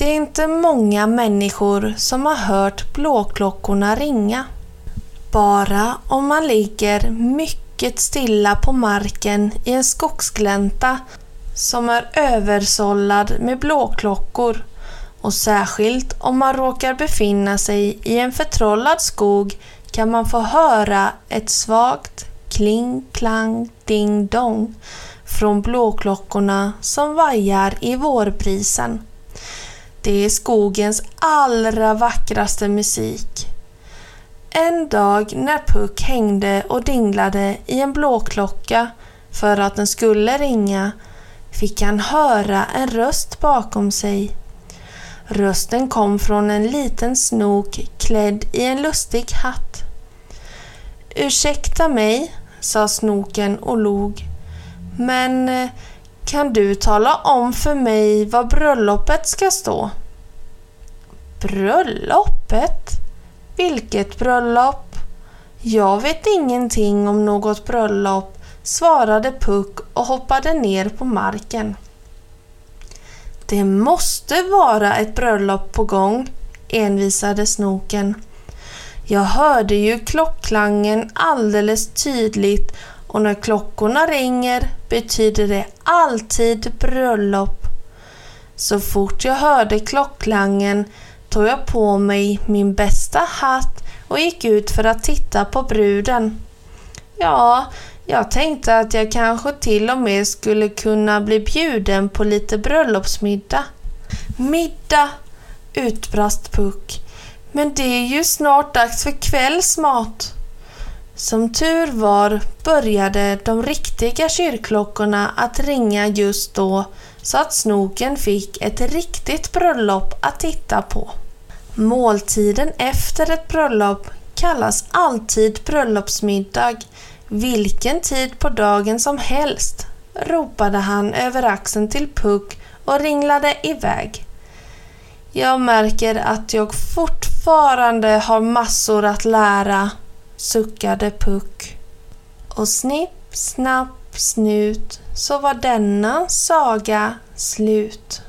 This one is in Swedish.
Det är inte många människor som har hört blåklockorna ringa. Bara om man ligger mycket stilla på marken i en skogsglänta som är översållad med blåklockor och särskilt om man råkar befinna sig i en förtrollad skog kan man få höra ett svagt kling, klang, ding, dong från blåklockorna som vajar i vårbrisen. Det är skogens allra vackraste musik. En dag när Puck hängde och dinglade i en blåklocka för att den skulle ringa fick han höra en röst bakom sig. Rösten kom från en liten snok klädd i en lustig hatt. Ursäkta mig, sa snoken och log. Men eh, kan du tala om för mig var bröllopet ska stå? Bröllopet? Vilket bröllop? Jag vet ingenting om något bröllop, svarade Puck och hoppade ner på marken. Det måste vara ett bröllop på gång, envisade snoken. Jag hörde ju klockklangen alldeles tydligt och när klockorna ringer betyder det alltid bröllop. Så fort jag hörde klockklangen tog jag på mig min bästa hatt och gick ut för att titta på bruden. Ja, jag tänkte att jag kanske till och med skulle kunna bli bjuden på lite bröllopsmiddag. Middag! utbrast Puck. Men det är ju snart dags för kvällsmat. Som tur var började de riktiga kyrkklockorna att ringa just då så att snoken fick ett riktigt bröllop att titta på. Måltiden efter ett bröllop kallas alltid bröllopsmiddag, vilken tid på dagen som helst, ropade han över axeln till Puck och ringlade iväg. Jag märker att jag fortfarande har massor att lära, suckade Puck. Och snipp, snapp, snut så var denna saga slut.